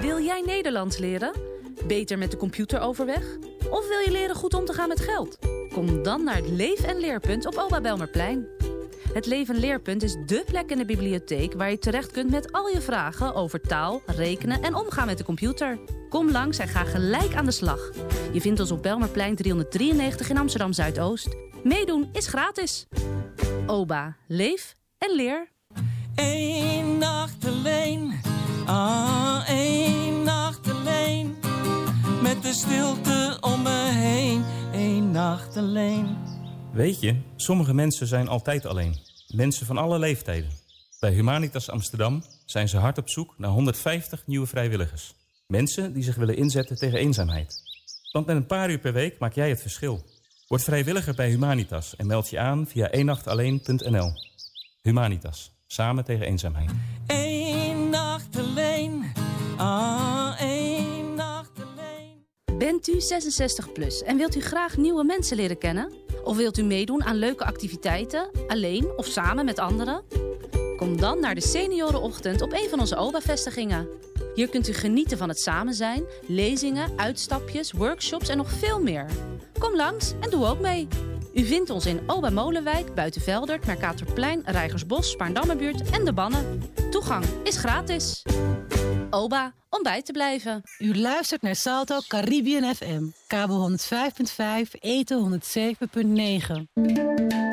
Wil jij Nederlands leren? Beter met de computer overweg? Of wil je leren goed om te gaan met geld? Kom dan naar het Leef- en Leerpunt op Oba Belmerplein. Het Leef- en Leerpunt is dé plek in de bibliotheek... waar je terecht kunt met al je vragen over taal, rekenen en omgaan met de computer. Kom langs en ga gelijk aan de slag. Je vindt ons op Belmerplein 393 in Amsterdam-Zuidoost. Meedoen is gratis. Oba, leef en leer. Eén nacht alleen, ah, één nacht alleen. Met de stilte om me heen, één nacht alleen. Weet je, sommige mensen zijn altijd alleen. Mensen van alle leeftijden. Bij Humanitas Amsterdam zijn ze hard op zoek naar 150 nieuwe vrijwilligers. Mensen die zich willen inzetten tegen eenzaamheid. Want met een paar uur per week maak jij het verschil. Word vrijwilliger bij Humanitas en meld je aan via eenachtalleen.nl. Humanitas, samen tegen eenzaamheid. Eén alleen, ah, één nacht alleen. Bent u 66 plus en wilt u graag nieuwe mensen leren kennen? Of wilt u meedoen aan leuke activiteiten, alleen of samen met anderen? Kom dan naar de seniorenochtend op een van onze OBA-vestigingen. Hier kunt u genieten van het samen zijn, lezingen, uitstapjes, workshops en nog veel meer. Kom langs en doe ook mee. U vindt ons in Oba Molenwijk, Buitenveldert, Mercatorplein, Rijgersbos, Spaarndammerbuurt en De Bannen. Toegang is gratis. Oba, om bij te blijven. U luistert naar Salto Caribbean FM. Kabel 105.5, eten 107.9.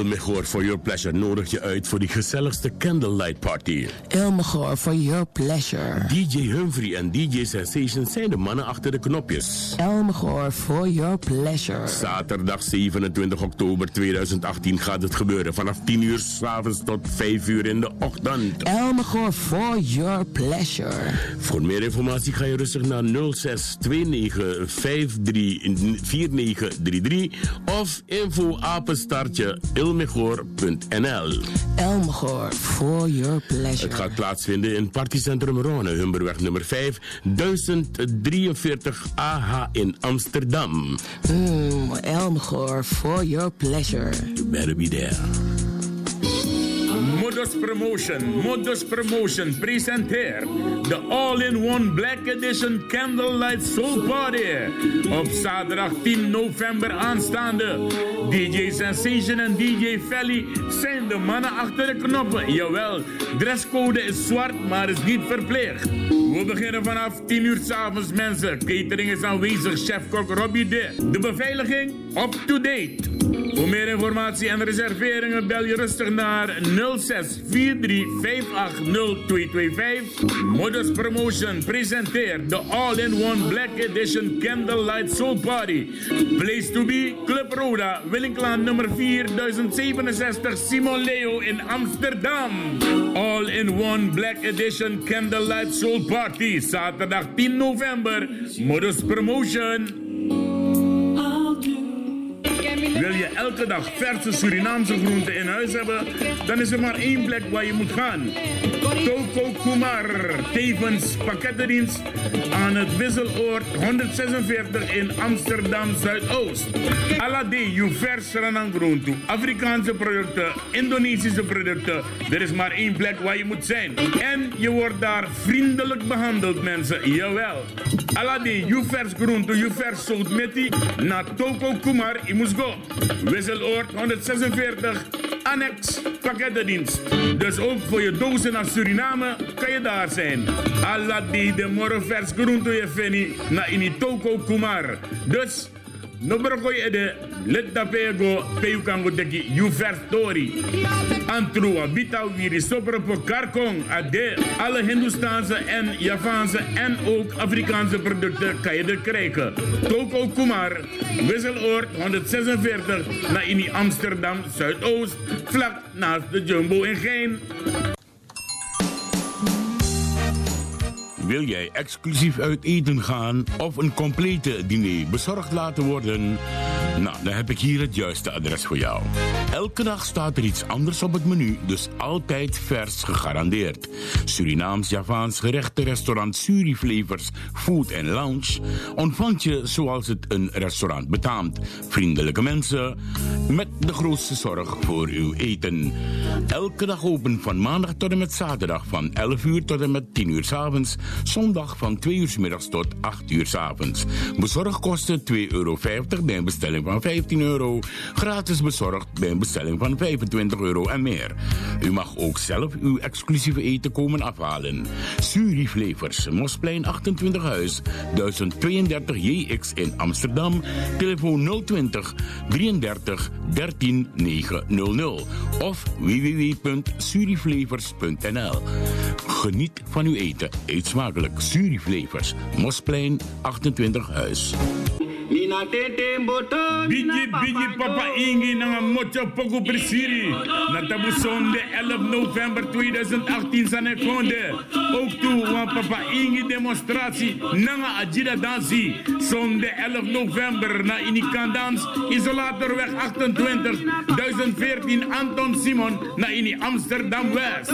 Ilmigor for Your Pleasure nodig je uit voor die gezelligste candlelight party. Ilmigor for your pleasure. DJ Humphrey en DJ Sensation zijn de mannen achter de knopjes. Elmegor for your pleasure. Zaterdag 27 oktober 2018 gaat het gebeuren. Vanaf 10 uur s'avonds tot 5 uur in de ochtend. Elmegor for your pleasure. Voor meer informatie ga je rustig naar 06 29 53 4933 of info apenstaartje ilmegor.nl. Elmegor for your pleasure. Het gaat plaatsvinden in Partycentrum Rone, Humberweg nummer 5, 1043 AH in Amsterdam. Mm, Elmegor for your pleasure. You better be there. Modus Promotion, Modus Promotion presenteert de All-in-One Black Edition Candlelight Soul Party. Op zaterdag 10 november aanstaande. DJ Sensation en DJ Felly zijn de mannen achter de knoppen. Jawel, dresscode is zwart, maar is niet verplicht. We beginnen vanaf 10 uur s'avonds, mensen. Catering is aanwezig, chef-kok Robbie De. De beveiliging up to date. Voor meer informatie en reserveringen bel je rustig naar 06 43 58 0225. Modus Promotion presenteert de All-in-One Black Edition Candlelight Soul Party. Place to be, Club Roda, Willinklaan nummer 4067 Simon Leo in Amsterdam. All-in-One Black Edition Candlelight Soul Party, zaterdag 10 november. Modus Promotion. Wil je elke dag verse Surinaamse groenten in huis hebben? Dan is er maar één plek waar je moet gaan. Toko Kumar, tevens pakkettendienst aan het Wisseloord 146 in Amsterdam Zuidoost. Alade, je vers groenten, Afrikaanse producten, Indonesische producten. Er is maar één plek waar je moet zijn. En je wordt daar vriendelijk behandeld, mensen. Jawel. Alade, je vers groenten, je vers zout naar Toko Kumar, je moet go. Wisseloord 146, annex pakkettendienst. Dus ook voor je dozen naar Suriname kan je daar zijn. Aladi de moro vers groente je feni na in Kumar. Dus no broko je de let da pego peukango deki story. Antrua bita wiri sopropo karkong ade alle Hindoestaanse en Javaanse en ook Afrikaanse producten kan je er krijgen. Toko Kumar, Wisseloord 146 naar in Amsterdam Zuidoost, vlak naast de Jumbo in Gein. Wil jij exclusief uit eten gaan of een complete diner bezorgd laten worden? Nou, dan heb ik hier het juiste adres voor jou. Elke dag staat er iets anders op het menu, dus altijd vers gegarandeerd. Surinaams-Javaans gerechten restaurant Suriflevers Food Lounge ontvangt je zoals het een restaurant betaamt. Vriendelijke mensen met de grootste zorg voor uw eten. Elke dag open van maandag tot en met zaterdag van 11 uur tot en met 10 uur s avonds. Zondag van 2 uur middags tot 8 uur avonds. Bezorgkosten 2,50 euro bij een bestelling van 15 euro. Gratis bezorgd bij een bestelling van 25 euro en meer. U mag ook zelf uw exclusieve eten komen afhalen. Suri Flavors, Mosplein 28 Huis, 1032 JX in Amsterdam. Telefoon 020 33 13 900 of www.suriflavors.nl. Geniet van uw eten. Eet smakelijk. Suri Flavors, Mosplein 28 Huis. Bigi bigi papa ingi na mocho pogo presiri. Na tabu zonde 11 november 2018 sane konde. Ook toe wan papa ingi demonstratie nanga ajira dansi. Zonde 11 november na inikan dans. Isolatorweg 28 1014 Anton Simon na ini Amsterdam West.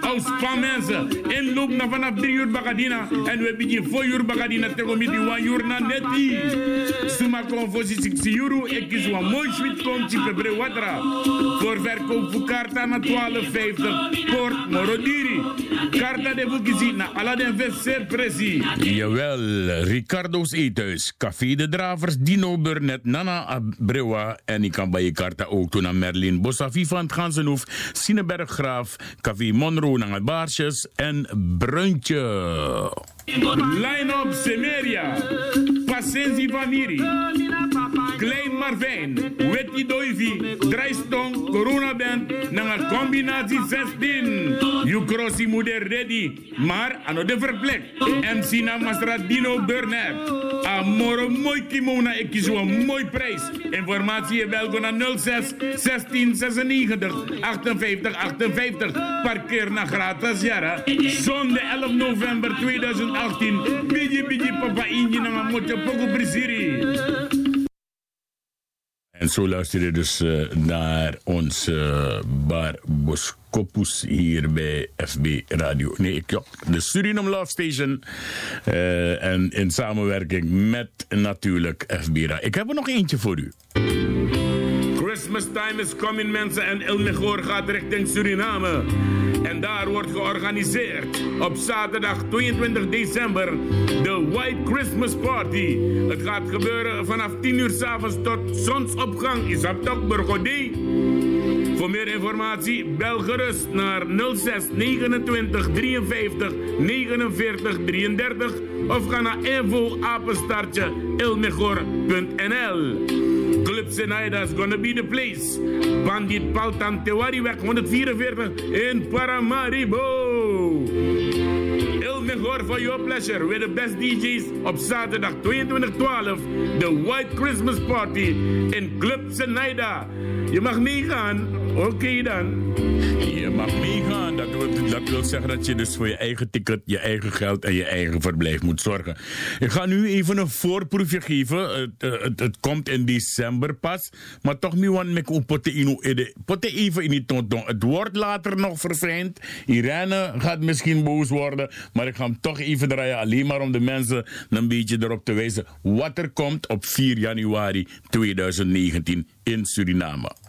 Aus pa mensen. Inloop na vanaf 3 uur bagadina. En we beginnen 4 uur bagadina tegen midi 1 uur na neti. Suma 6 euro. Ik kies een mooi sweet komt pebre watra. Voor verkoop voor karta na 12,50. Port Morodiri. Karta de boekisi na Aladdin Vesser Presi. Jawel, Ricardo's Eethuis, Café de Dravers, Dino Burnett, Nana Abrewa en ik kan bij je karta ook doen aan Merlin Bossafi van het Gansenhoef, Sineberg Graaf, Café Monroe naar Baarsjes en Bruntje. Line up Semeria. Zenzi Vamiri. Klein Marvijn. Wetty Doivi. Drijstong. Corona Band. Na combinatie 16. You crossi moeder ready. Maar aan de verplek. MC na Masradino Burnett. Amoro mooi kimona. Ik kies een mooi prijs. Informatie welko naar 06 16 96 58 58. Parkeer naar gratis jara. Zondag 11 november 2018. Bigi bigi papa inji na mocho poco brisiri. En zo luister je dus uh, naar ons uh, Bar Boskopus hier bij FB Radio. Nee, ik, ja, de Suriname Love Station. Uh, en in samenwerking met natuurlijk FB Radio. Ik heb er nog eentje voor u. Christmas time is coming mensen en El gaat richting Suriname. Daar wordt georganiseerd op zaterdag 22 december de White Christmas Party. Het gaat gebeuren vanaf 10 uur s'avonds tot zonsopgang. Toch Burgodi? Voor meer informatie bel gerust naar 06 29 53 49 33 of ga naar info Senaida is gonna be the place. Bandit Paltan Tewariweg 144 in Paramaribo. Il Mejor for your pleasure with the best DJs op zaterdag 2212. The White Christmas Party in Club Senaida. Je mag meegaan. Oké okay dan. Dat wil, zeggen dat je dus voor je eigen ticket, je eigen geld en je eigen verblijf moet zorgen. Ik ga nu even een voorproefje geven. Het, het, het komt in december pas. Maar toch nu want ik potte even in die tonton. Het wordt later nog verfijnd. Irene gaat misschien boos worden. Maar ik ga hem toch even draaien. Alleen maar om de mensen een beetje erop te wijzen wat er komt op 4 januari 2019 in Suriname.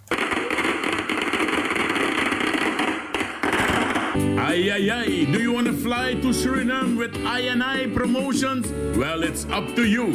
Ay, ay, ay. Do you want to fly to Suriname with I&I Promotions? Well, it's up to you.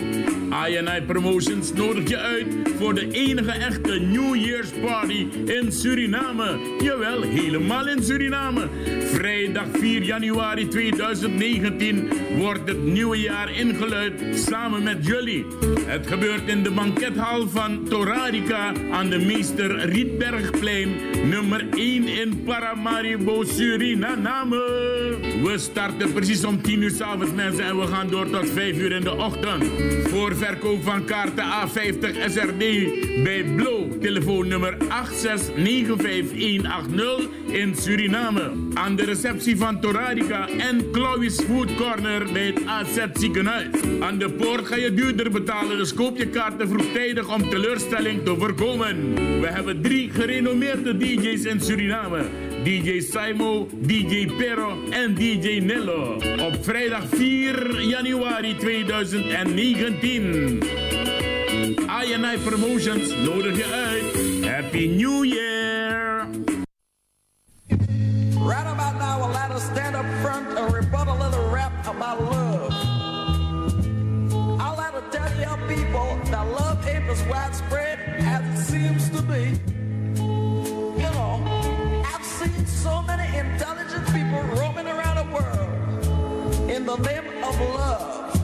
I&I Promotions nodigt je uit voor de enige echte New Year's Party in Suriname. Jawel, helemaal in Suriname. Vrijdag 4 januari 2019 wordt het nieuwe jaar ingeluid samen met jullie. Het gebeurt in de bankethal van Torarica aan de Meester Rietbergplein, nummer 1 in Paramaribo, Suriname. Suriname. We starten precies om 10 uur s'avonds mensen en we gaan door tot 5 uur in de ochtend. Voor verkoop van kaarten A50 SRD bij Blow. Telefoonnummer 8695180 in Suriname. Aan de receptie van Toradica en Chloe's Food Corner bij het AZ ziekenhuis. Aan de poort ga je duurder betalen, dus koop je kaarten vroegtijdig om teleurstelling te voorkomen. We hebben drie gerenommeerde DJ's in Suriname. DJ Simo, DJ Pero en DJ Nello. Op vrijdag 4 januari 2019. INI Promotions nodig je uit. Happy New Year! Right about now, we'll let us stand up front and rebut a little rap about love. I'll let her tell you people that love ain't as widespread as it seems to be. Intelligent people roaming around the world in the name of love.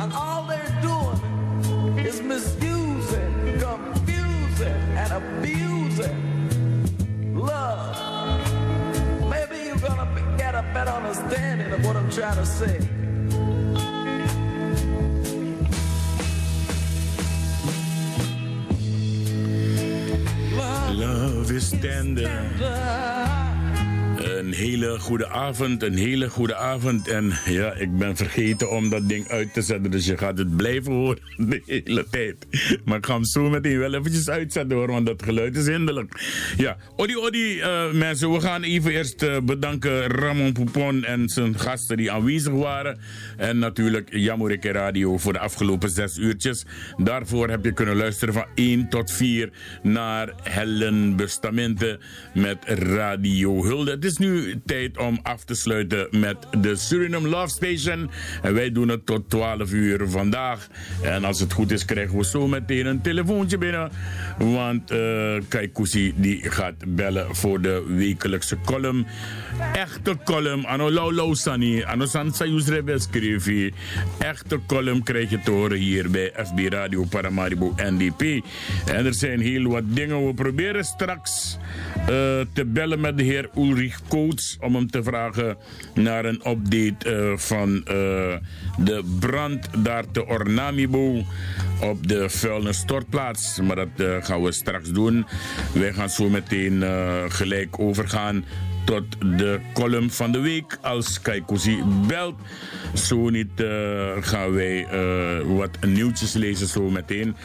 And all they're doing is misusing, confusing, and abusing love. Maybe you're gonna get a better understanding of what I'm trying to say. Love is tender. Een hele goede avond, een hele goede avond. En ja, ik ben vergeten om dat ding uit te zetten. Dus je gaat het blijven horen de hele tijd. Maar ik ga hem zo meteen wel eventjes uitzetten hoor, want dat geluid is hinderlijk. Ja, Odi Odi eh, mensen, we gaan even eerst eh, bedanken Ramon Poupon en zijn gasten die aanwezig waren. En natuurlijk Jamorike Radio voor de afgelopen zes uurtjes. Daarvoor heb je kunnen luisteren van 1 tot 4 naar Helen Bustamante met Radio Hulde. Het is nu tijd om af te sluiten met de Suriname Love Station. En wij doen het tot 12 uur vandaag. En als het goed is, krijgen we zo meteen een telefoontje binnen. Want uh, die gaat bellen voor de wekelijkse column. Echte column. Ano lau sani. Ano san sayus rebels krevi. Echte column krijg je te horen hier bij FB Radio Paramaribo NDP. En er zijn heel wat dingen. We proberen straks uh, te bellen met de heer Ulrich Om hem te vragen naar een update uh, van uh, de brand daar te Ornamibo op de vuilnisstortplaats. Maar dat uh, gaan we straks doen. Wij gaan zo meteen gelijk overgaan tot de column van de week. Als Kaikousi belt, zo niet uh, gaan wij uh, wat nieuwtjes lezen zo meteen.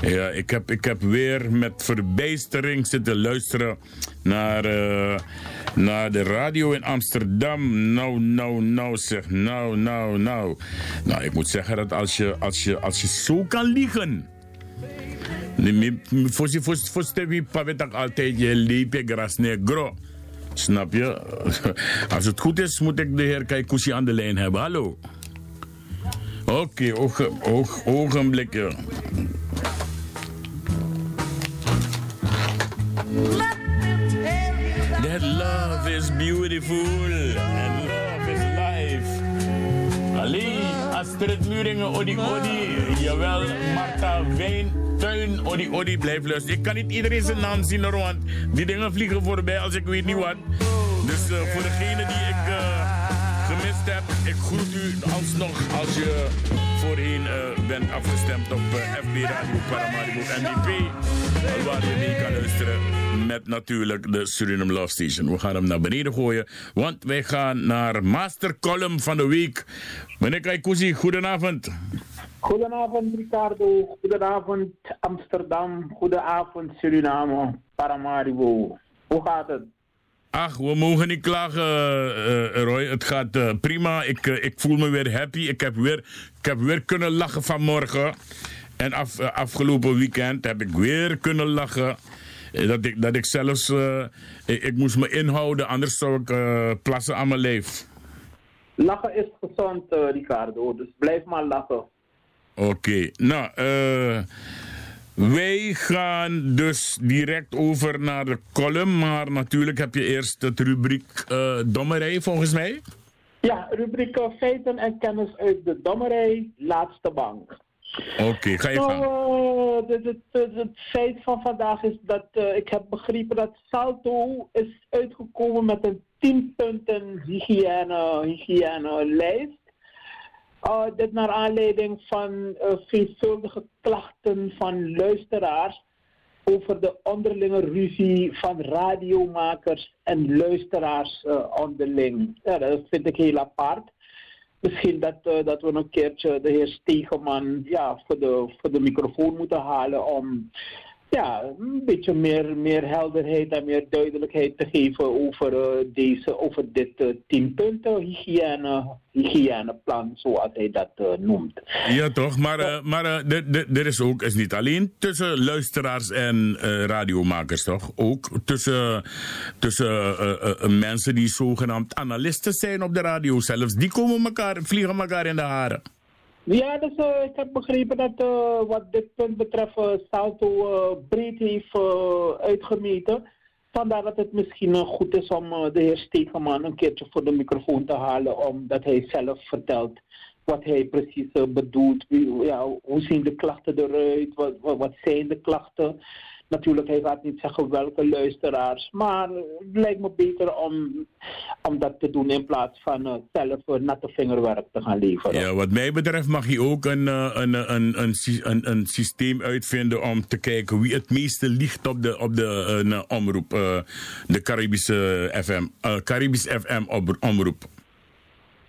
Ja, ik, heb, ik heb weer met verbijstering zitten luisteren naar, uh, naar de radio in Amsterdam. Nou, nou, nou zeg, nou, nou, nou. Nou, ik moet zeggen dat als je, als je, als je zo kan liegen... Voor je voor altijd je liep gras negro. Snap je? Als het goed is, moet ik de heer Kaikousi aan de lijn hebben. Hallo. Oké, okay, oog, oog, ogenblikje. That love is beautiful and love is life. Ali, Astrid Muringen, Odi Odi. Jawel, Marta Wijn. Tuin, Odi Odi, blijf luisteren. Ik kan niet iedereen zijn naam zien, hoor, want die dingen vliegen voorbij als ik weet niet wat. Dus uh, voor degene die ik uh, ik groet u alsnog als je voorheen uh, bent afgestemd op FB Radio Paramaribo NDP. Waar je mee kan luisteren met natuurlijk de Suriname Love Station. We gaan hem naar beneden gooien, want wij gaan naar Master Column van de Week. Meneer Kaikousi, goedenavond. Goedenavond Ricardo, goedenavond Amsterdam, goedenavond Suriname, Paramaribo. Hoe gaat het? Ach, we mogen niet klagen, uh, Roy. Het gaat uh, prima. Ik, uh, ik voel me weer happy. Ik heb weer, ik heb weer kunnen lachen vanmorgen. En af, afgelopen weekend heb ik weer kunnen lachen. Dat ik, dat ik zelfs... Ik, ik, moest me inhouden, anders zou ik plassen aan mijn lijf. Lachen is gezond, Ricardo. Dus blijf maar lachen. Oké, okay. nou, uh, wij gaan dus direct over naar de column, maar natuurlijk heb je eerst het rubriek uh, dommerij volgens mij. Ja, rubriek feiten en kennis uit de dommerij, laatste bank. Oké, ga je Nou, gang. eh, het, het, het, het feit van vandaag is dat eh, ik heb begrepen dat Salto is uitgekomen met een 10 punten hygiëne, hygiënelijst. Uh, dit naar aanleiding van eh, veelvuldige klachten van luisteraars over de onderlinge ruzie van radiomakers en luisteraars eh, onderling. Ja, dat vind ik heel apart. Misschien dat, dat we een keertje de heer Stegeman ja, voor, de, voor de microfoon moeten halen om ja, een beetje meer, meer helderheid en meer duidelijkheid te geven over, eh, deze, over dit eh, 10 punten hygiëne, hygiëneplan, zoals hij dat eh, noemt. Ja, toch? Maar, maar er is ook, is niet alleen tussen luisteraars en radiomakers, toch? Ook tussen, tussen mensen die zogenaamd analisten zijn op de radio zelfs. Die komen elkaar, vliegen elkaar in de haren. Ja, dus eh, ik heb begrepen dat eh, wat dit punt betreft eh, breed heeft uitgemeten. Vandaar dat het misschien goed is om de heer Stegeman een keertje voor de microfoon te halen, omdat hij zelf vertelt wat hij precies bedoelt. Ja, hoe zien de klachten eruit? Wat, wat zijn de klachten? Natuurlijk, gaat niet zeggen welke luisteraars, maar eh, het lijkt me beter om, om dat te doen in plaats van eh, zelf eh, natte vingerwerk te gaan leveren. Ja, wat mij betreft mag je ook een, eh, een, een, een, een, een, een systeem uitvinden om te kijken wie het meeste ligt op de, op de eh, omroep. eh, de Caribische FM, eh, Caribisch FM omroep.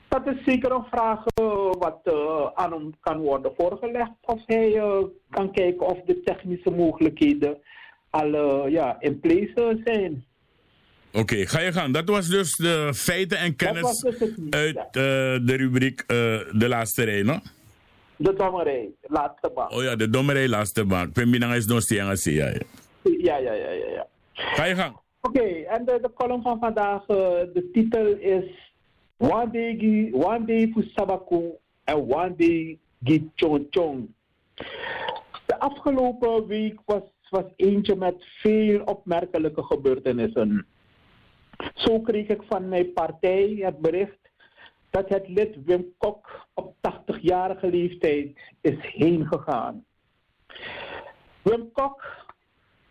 Dat is zeker een vraag eh, wat eh, aan hem kan worden voorgelegd. Of hij eh, kan kijken of de technische mogelijkheden al ja, in place zijn. Oké, ga je gang. Dat was dus de feiten en kennis dus nieuws, uit ja. de rubriek De Laatste Rij, no? De dommerij, laatste baan. Oh ja, de dommerij Laatste Bank. Nog steeds ja, ja. Ja, ja, ja. Ga je gang. Oké, en de, de column van vandaag, de titel is One day, gi- one day voor Sabaku en One day gi Chong Chong. De afgelopen week was, was eentje met veel opmerkelijke gebeurtenissen. Zo kreeg ik van mijn partij het bericht dat het lid Wim Kok op 80-jarige leeftijd is heen gegaan. Wim Kok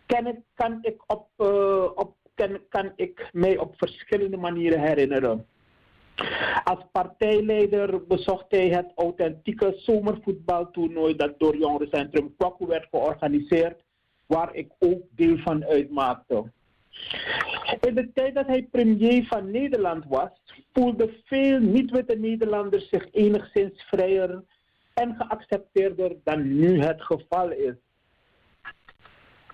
kan ik, kan ik, op, eh, op, kan, kan ik mij op verschillende manieren herinneren. Als partijleider bezocht hij het authentieke zomervoetbaltoernooi dat door Jongerencentrum Kwaku werd georganiseerd, waar ik ook deel van uitmaakte. In de tijd dat hij premier van Nederland was, voelden veel niet-witte Nederlanders zich enigszins vrijer en geaccepteerder dan nu het geval is.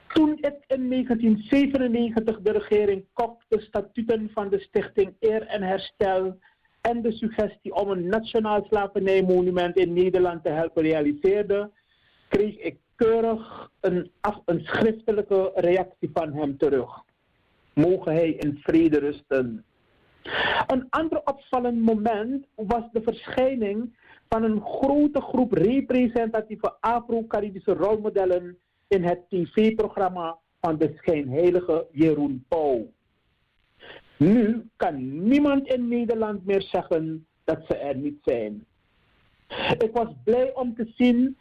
Toen ik in 1997 de regering Kok de statuten van de Stichting Eer en Herstel en de suggestie om een nationaal slavernijmonument in Nederland te helpen realiseerde, kreeg ik keurig een schriftelijke reactie van hem terug. Mogen hij in vrede rusten. Een ander opvallend moment was de verschijning van een grote groep representatieve Afro-Caribische rolmodellen in het tv-programma van de schijnheilige Jeroen Pauw. Nu kan niemand in Nederland meer zeggen dat ze er niet zijn. Ik was blij om te zien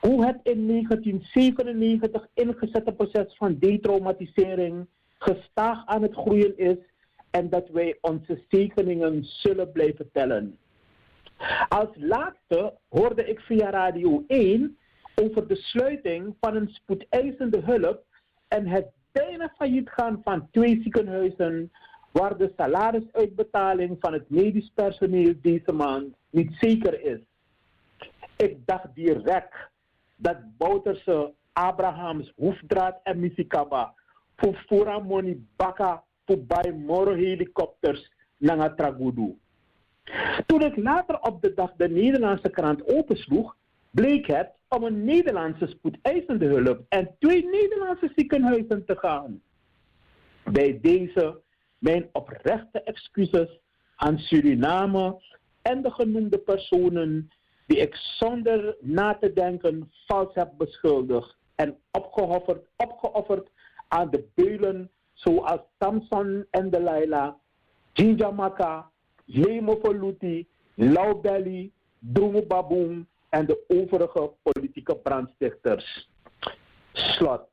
hoe het in 1997 ingezette proces van detraumatisering gestaag aan het groeien is en dat wij onze zegeningen zullen blijven tellen. Als laatste hoorde ik via Radio 1 over de sluiting van een spoedeisende hulp en het bijna failliet gaan van twee ziekenhuizen waar de salarisuitbetaling van het medisch personeel deze maand niet zeker is. Ik dacht direct dat Bouterse, Abrahams, Hoefdraad en Misikaba voor Fora Moni Baka voor bij Moro helikopters naar Tragudu. Toen ik later op de dag de Nederlandse krant opensloeg, bleek het om een Nederlandse spoedeisende hulp en twee Nederlandse ziekenhuizen te gaan. Bij deze mijn oprechte excuses aan Suriname en de genoemde personen die ik zonder na te denken vals heb beschuldigd en opgeofferd, opgeofferd aan de beulen zoals Samson en Delilah, Jinjamaka, Lemo Voluti, Laubelli, Baboon en de overige politieke brandstichters. Slot.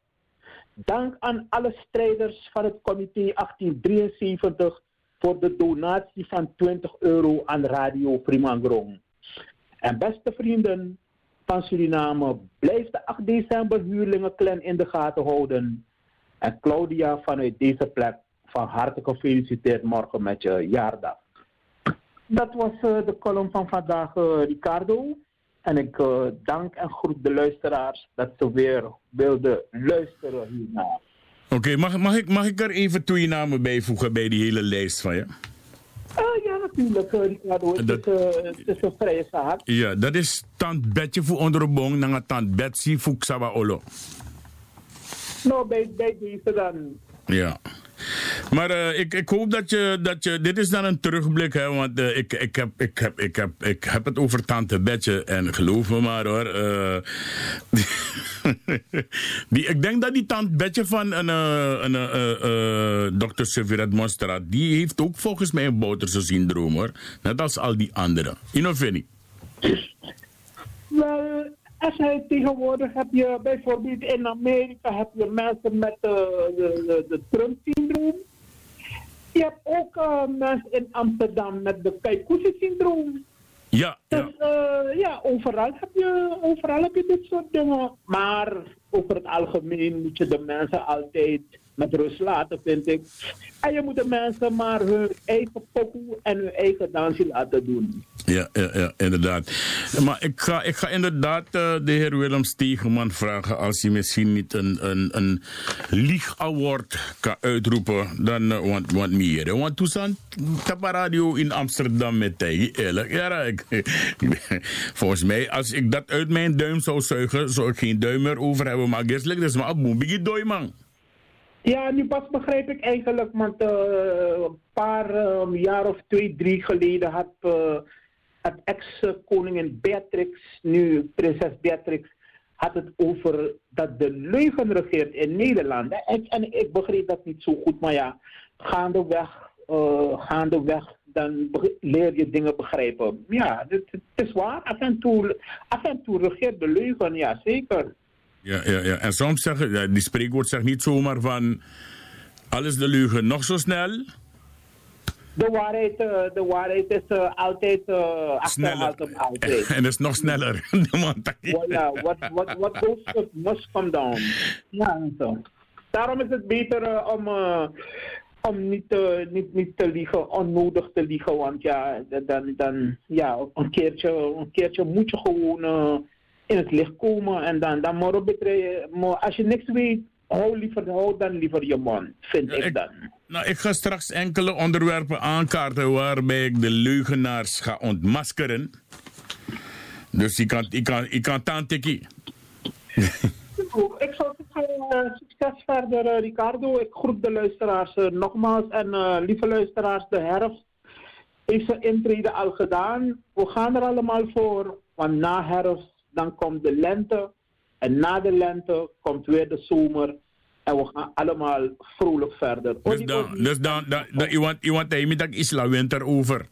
Dank aan alle strijders van het comité 1873 voor de donatie van 20 euro aan Radio Primangrong. En beste vrienden van Suriname, blijf de 8 december huurlingenclan in de gaten houden. En Claudia vanuit deze plek, van harte gefeliciteerd morgen met je jaardag. Dat was uh, de column van vandaag, uh, Ricardo. En ik uh, dank en groet de luisteraars dat ze weer wilden luisteren hiernaar. Oké, okay, mag, mag, ik, mag ik er even twee namen bijvoegen bij die hele lijst van je? Uh, ja, natuurlijk, Ricardo. Het, dat, is, het is een vrije zaak. Ja, dat is tant Betje voor onderbong, dan tant Betsy voor Xawa Olo. Nou, bij, bij deze dan. Ja. Maar uh, ik, ik hoop dat je, dat je. Dit is dan een terugblik, hè? Want uh, ik, ik, heb, ik, heb, ik, heb, ik heb het over Tante Betje. En geloof me maar hoor. Uh, die, ik denk dat die Tante Betje van een, een, dokter Severat Monstera. die heeft ook volgens mij een Bouterse syndroom hoor. Net als al die anderen. Inoveni. Wel, als hij tegenwoordig heb je bijvoorbeeld in Amerika heb je mensen met de, de, de Trump-syndroom. Je hebt ook uh, mensen in Amsterdam met de Kaikousi-syndroom. Ja, dus ja. Uh, ja, overal heb, je, overal heb je dit soort dingen. Maar over het algemeen moet je de mensen altijd met rust laten, vind ik. En je moet de mensen maar hun eigen pokoe en hun eigen dansje laten doen. Ja, ja, ja, inderdaad. Maar ik ga, ik ga inderdaad uh, de heer Willem Stegeman vragen als hij misschien niet een, een, een lieg-award kan uitroepen. Dan, uh, want, want meer. Want toen zat radio in Amsterdam met hij, eerlijk. Ja, ik, volgens mij, als ik dat uit mijn duim zou zuigen, zou ik geen duim meer over hebben. Maar gisteren, dat is maar een dooi, man. Ja, nu pas begrijp ik eigenlijk, want uh, een paar uh, jaar of twee, drie geleden had, uh, had ex-koningin Beatrix, nu prinses Beatrix, had het over dat de leugen regeert in Nederland. En, en ik begreep dat niet zo goed, maar ja, gaandeweg, gaandeweg dan leer je dingen begrijpen. Ja, het, het is waar. Af en, toe, af en toe regeert de leugen, ja zeker. Ja, ja, ja. En soms zeggen, die spreekwoord zegt niet zomaar van alles de leugen nog zo snel. De waarheid, uh, de waarheid is uh, altijd uh, sneller. Altijd. en is nog sneller. ja, wat, wat, wat goes up must come down. Ja, zo. Daarom is het beter om, om niet, niet, niet te liegen, onnodig te liegen. Want ja, dan, dan, ja een, keertje, een keertje moet je gewoon in het licht komen. En dan, dan morgen betreden, als je niks weet, hou, liever, hou dan liever je mond, vind ja, ik, dan. Nou, ik ga straks enkele onderwerpen aankaarten waarbij ik de leugenaars ga ontmaskeren. Dus ik kan, ik kan, ik kan ik zou zeggen, uh, succes verder, uh, Ricardo. Ik groet de luisteraars uh, nogmaals. En lieve luisteraars, de herfst heeft zijn intrede al gedaan. We gaan er allemaal voor. Want na herfst dan komt de lente. En na de lente komt weer de zomer. En we gaan allemaal vrolijk verder. Dus dan, dus dan, dan, dan, je want, want dat dat isla winter over.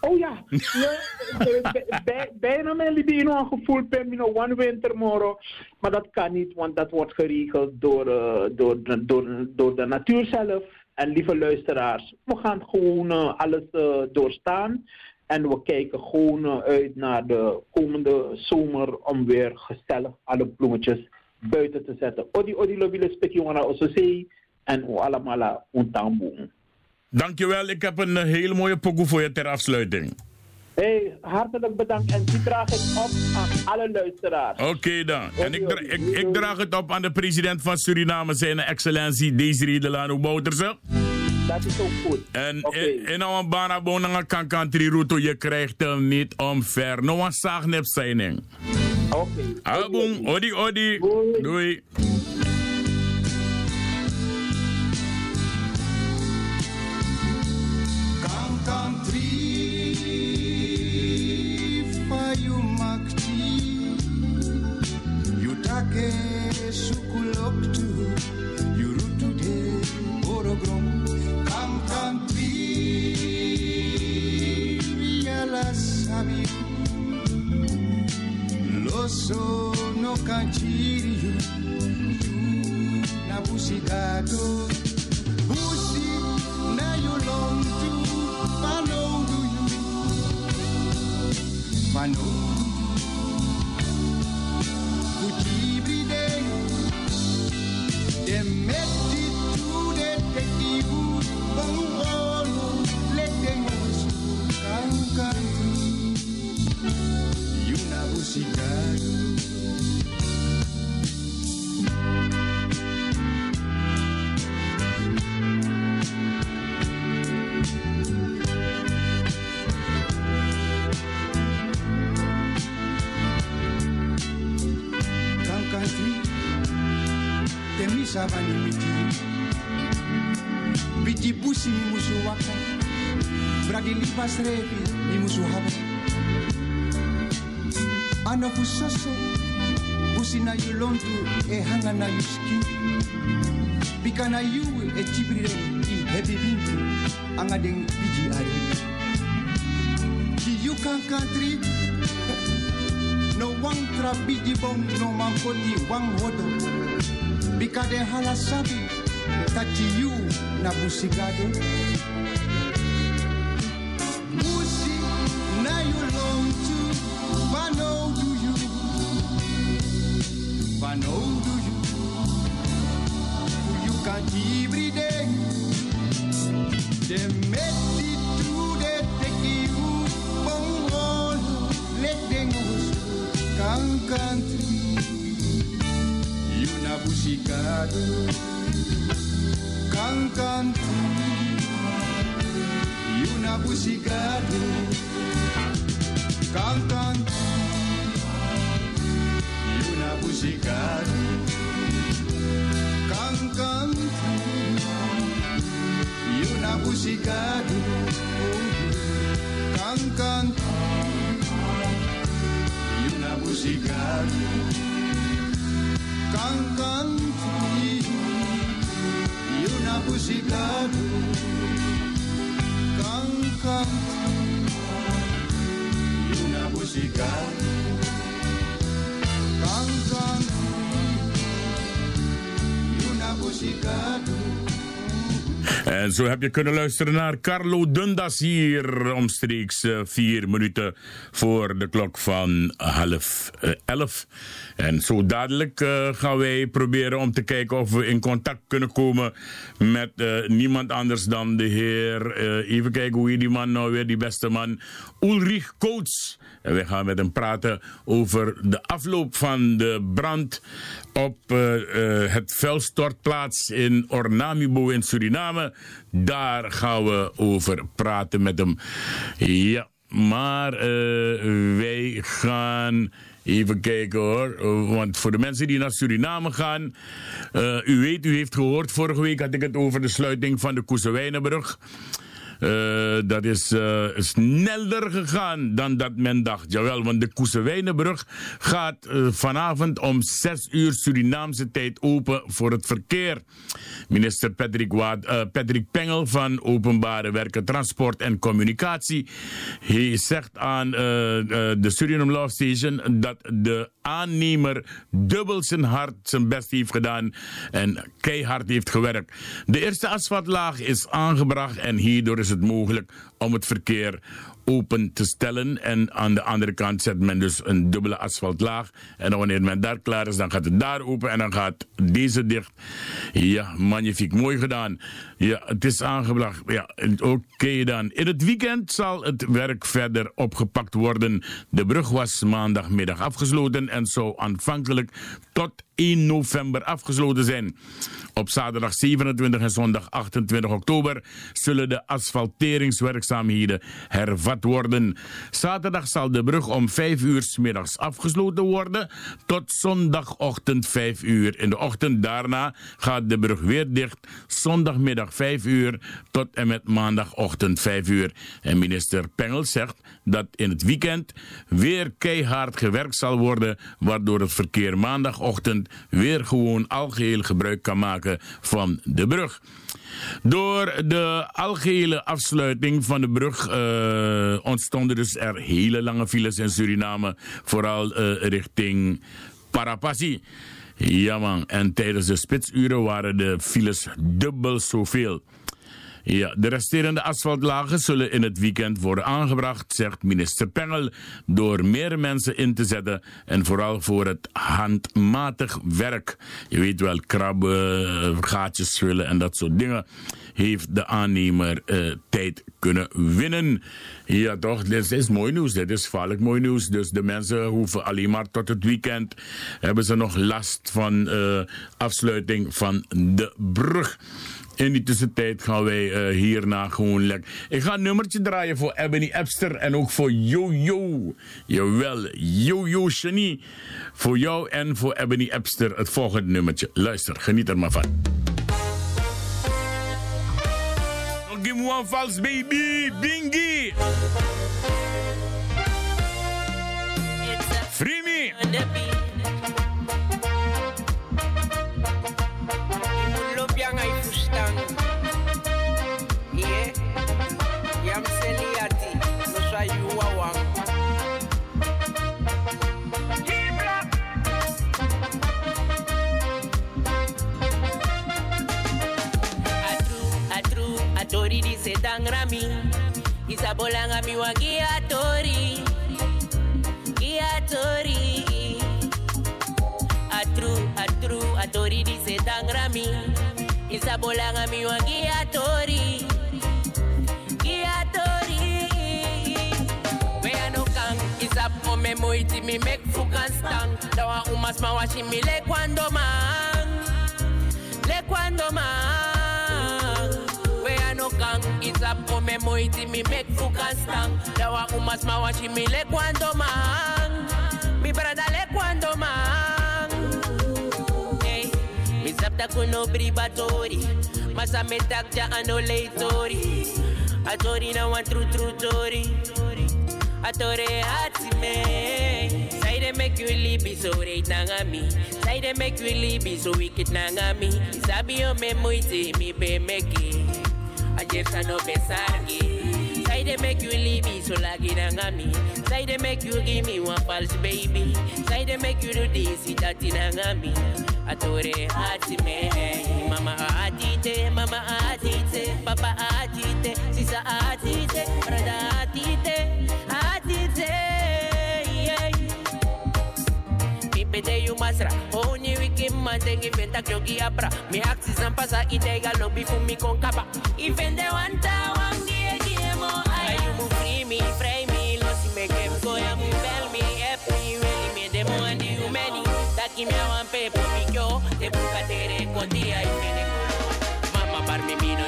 Oh ja, ja bijna mijn libino een gevoel per mino one winter moro. Maar dat kan niet, want dat wordt geregeld door, uh, door, door, door de natuur zelf. En lieve luisteraars, we gaan gewoon uh, alles uh, doorstaan. En we kijken gewoon eh, uit naar de komende zomer om weer gezellig alle bloemetjes buiten te zetten. Odi odi lobile spek jongera ososei en o allemaal untamboen. Dankjewel, ik heb een hele mooie pokoe voor je ter afsluiting. Hey, hartelijk bedankt en die draag ik op aan alle luisteraars. Oké okay, dan. En ik, ik, ik, draag het op aan de president van Suriname, zijn excellentie Desiree Delano Bouterse. Dat is ook goed. En in een banabon aan kan country route, je krijgt hem niet omver. No one zag nep zijn. Oké. Album, odi odi. Doei. Doei. Country, you makti, you take sabe lo sono cancirio na busigato busi na yolontu do you, panondu μας ρεύει, μη μου σου Ana busoso, busina yulontu e hangana yuski. Bikana yu e tibrire i hebibintu, angaden biji ari. Di yukan country, no wang tra biji bong no mankoti wang hodo. Bikade halasabi, tachi you na busigado. Yuna busigado Kan country Yuna busigado Kan country Yuna busigado Kan country Yuna busigado Kan country Yuna busigado Kan country Yuna busigado Kan country Yuna busigado Kan country Yuna busigado En zo heb je kunnen luisteren naar Carlo Dundas hier omstreeks eh, vier minuten voor de klok van half eh, elf. En zo dadelijk eh, gaan wij proberen om te kijken of we in contact kunnen komen met niemand anders dan de heer. even kijken hoe die man nou weer, die beste man, Ulrich Coates. En wij gaan met hem praten over de afloop van de brand op eh, eh, het vuilstortplaats in Ornamibo in Suriname. Daar gaan we over praten met hem. Ja, maar eh, wij gaan even kijken hoor. Want voor de mensen die naar Suriname gaan. u weet, u heeft gehoord, vorige week had ik het over de sluiting van de Koesewijnenbrug. Eh, dat is eh, sneller gegaan dan dat men dacht. Jawel, want de Koesewijnenbrug gaat eh, vanavond om 6 uur Surinaamse tijd open voor het verkeer. Minister Patrick, Patrick Pengel van Openbare Werken, Transport en Communicatie. Hij zegt aan de Suriname Law Station dat de aannemer dubbel zijn hard zijn best heeft gedaan en keihard heeft gewerkt. De eerste asfaltlaag is aangebracht en hierdoor is het mogelijk om het verkeer open te stellen. En aan de andere kant zet men dus een dubbele asfaltlaag. En wanneer men daar klaar is, dan gaat het daar open en dan gaat deze dicht. Ja, magnifiek. Mooi gedaan. Ja, het is aangebracht. Ja, oké dan. In het weekend zal het werk verder opgepakt worden. De brug was maandagmiddag afgesloten en zou aanvankelijk tot 1 november afgesloten zijn. Op zaterdag 27 en zondag 28 oktober zullen de asfalteringswerkzaamheden hervat worden. Zaterdag zal de brug om 5 uur 's middags afgesloten worden tot zondagochtend 5 uur. In de ochtend daarna gaat de brug weer dicht. Zondagmiddag 5 uur tot en met maandagochtend 5 uur. En minister Pengel zegt dat in het weekend weer keihard gewerkt zal worden, waardoor het verkeer maandagochtend weer gewoon algeheel gebruik kan maken van de brug. Door de algehele afsluiting van de brug uh, ontstonden dus er hele lange files in Suriname, vooral uh, richting Parapassi. Ja man, en tijdens de spitsuren waren de files dubbel zoveel. Ja, de resterende asfaltlagen zullen in het weekend worden aangebracht, zegt minister Pengel, door meer mensen in te zetten en vooral voor het handmatig werk. Je weet wel, krabben, gaatjes vullen en dat soort dingen. Heeft de aannemer uh, tijd kunnen winnen. Ja, toch? Dit is mooi nieuws. Dit is vaarlijk mooi nieuws. Dus de mensen hoeven alleen maar tot het weekend. Hebben ze nog last van uh, afsluiting van de brug. In die tussentijd gaan wij uh, hierna gewoon lekker. Ik ga een nummertje draaien voor Ebony Epster en ook voor Yo-Yo. Jawel, Yo-Yo Genie. Voor jou en voor Ebony Epster het volgende nummertje. Luister, geniet er maar van. Give me one false baby, Bingy. Free me. Tori dice tan rami. Isa bolanga mi wa guía Tori. Guía Tori. Atru, atru, atori Tori dice tan rami. Isa bolanga wa guía Tori. Guía Tori. Where no me moiti mi make fukan stang. Dawa umas mawashi mi le cuando man. Le cuando man no po me moiti mi mek fukan stang Dawa umas mawashi mi le kwando mang Mi brada le kwando mang Hey, mi sapta kuno bribatori Masa me takja ano le tori A tori na wan tru tru tori A tore hati me Say they make you leave so right nanga mi Say they make you leave so wicked nanga mi Sabi yo me moiti mi be meki ayer no besargi. Say they make you leave me so like it angami. Say they make you give me one false baby. Say they make you do this that in angami. Atore hati me, mama atite, mama atite, papa atite, sisa atite, brother atite. Bete yu masra Oni wiki mantengi venta kyogi apra. Mi axis and pasa itega lobby fumi con capa Y wanta wangi e giemo Ay you free me, frame me Losi me kem koya mu bel me. Ep me, really me demo and you many Daki me awan pepo mi kyo Te buka tere con dia y tiene Mama par mi vino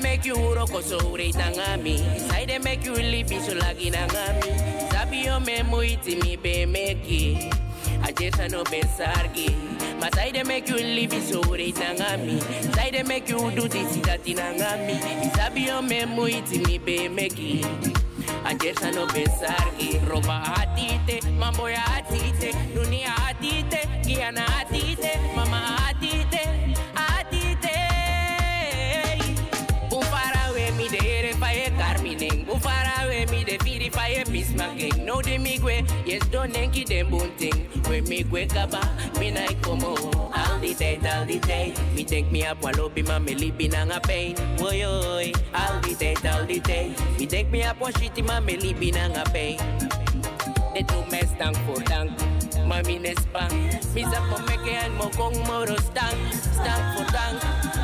they make you roko so rei na ngami Sai they make you live so lagi na ngami Sabi yo me muiti mi be meki Ajeta no pensargi Mas sai they make you live so rei na ngami Sai they make you do this dati na ngami Sabi yo me muiti mi be meki Ajeta no pensargi Roba atite, mamboya atite Dunia atite, guiana atite I ye misma gang No de migwe, yes don't think enki dem bunting When We migwe kaba, me na ikomo All the day, all the day. Me think me up walo bima me libi na nga pain. Oy oy, all the day, all the day. Me think me up washiti ma me libi na nga pain. They tu mes tank for tank. Mami Nespa, Misa Pomeke and Mokong Moro Stang, Stang for Tang,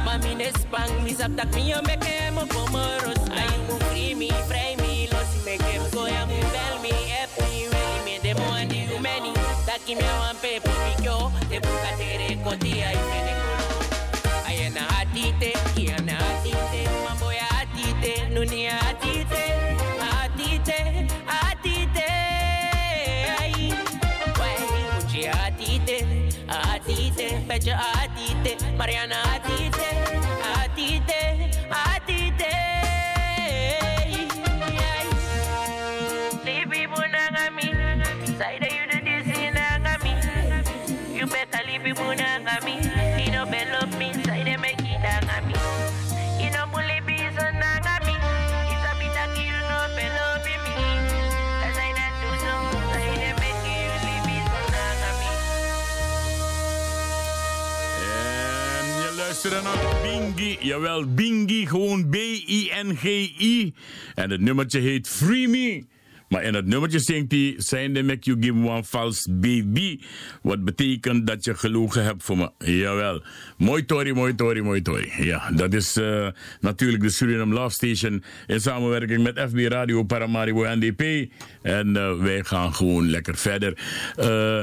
Mami Nespang, Misa Tak Mio Meke and Mokong Moro Stang, Ay, Mufri, Mi, Frame reggae So ya me tell me if you me the more do many Taki me wan pepo pikyo Te buka tere kotia y tiene culo Ayana hatite, kiana hatite Mamboya hatite, nunia hatite Hatite, hatite Ay, why, uchi hatite Hatite, pecho hatite Mariana hatite, hatite je luistert naar Bingy. Jawel, Bingy, gewoon B-I-N-G-I. En het nummertje heet Free Me. Maar in het nummertje zingt hij... Zijn de make you give one false baby. Wat betekent dat je gelogen hebt voor me. Jawel. Mooi Tori, mooi Tori, mooi Tori. Ja, dat is eh, natuurlijk de Suriname Love Station... in samenwerking met FB Radio Paramaribo NDP. En eh, wij gaan gewoon lekker verder. Eh...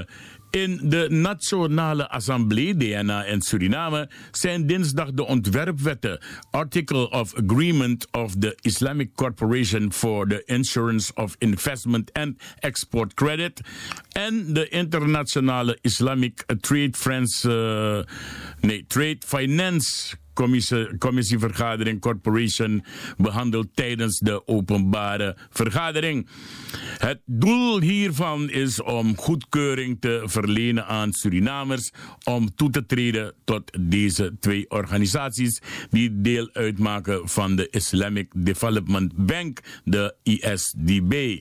In de Nationale Assemblée DNA in Suriname zijn dinsdag de ontwerpwetten Article of Agreement of the Islamic Corporation for the Insurance of Investment and Export Credit en de Internationale Islamic Trade Friends, eh, Trade Finance commissie, commissievergadering Corporation behandeld tijdens de openbare vergadering. Het doel hiervan is om goedkeuring te verlenen aan Surinamers om toe te treden tot deze twee organisaties die deel uitmaken van de Islamic Development Bank, de ISDB.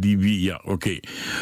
DB, ja, oké.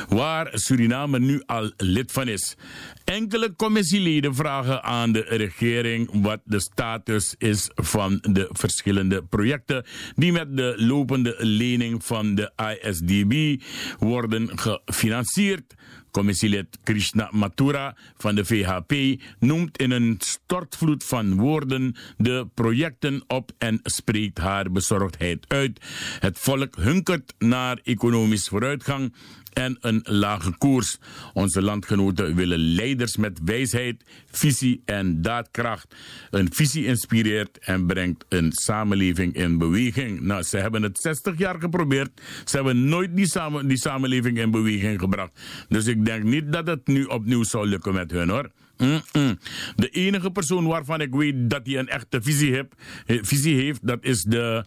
Waar Suriname nu al lid van is. Enkele commissieleden vragen aan de regering wat de status is van de verschillende projecten die met de lopende lening van de ISDB worden gefinancierd. Commissielid Krishna Mathura van de VHP noemt in een stortvloed van woorden de projecten op en spreekt haar bezorgdheid uit. Het volk hunkert naar economisch vooruitgang en een lage koers. Onze landgenoten willen leiders met wijsheid, visie en daadkracht. Een visie inspireert en brengt een samenleving in beweging. Nou, ze hebben het 60 jaar geprobeerd. Ze hebben nooit die, samen, die samenleving in beweging gebracht. Dus ik denk niet dat het nu opnieuw zou lukken met hun hoor. Mm-mm. De enige persoon waarvan ik weet dat hij een echte visie, eh, visie heeft, dat is de,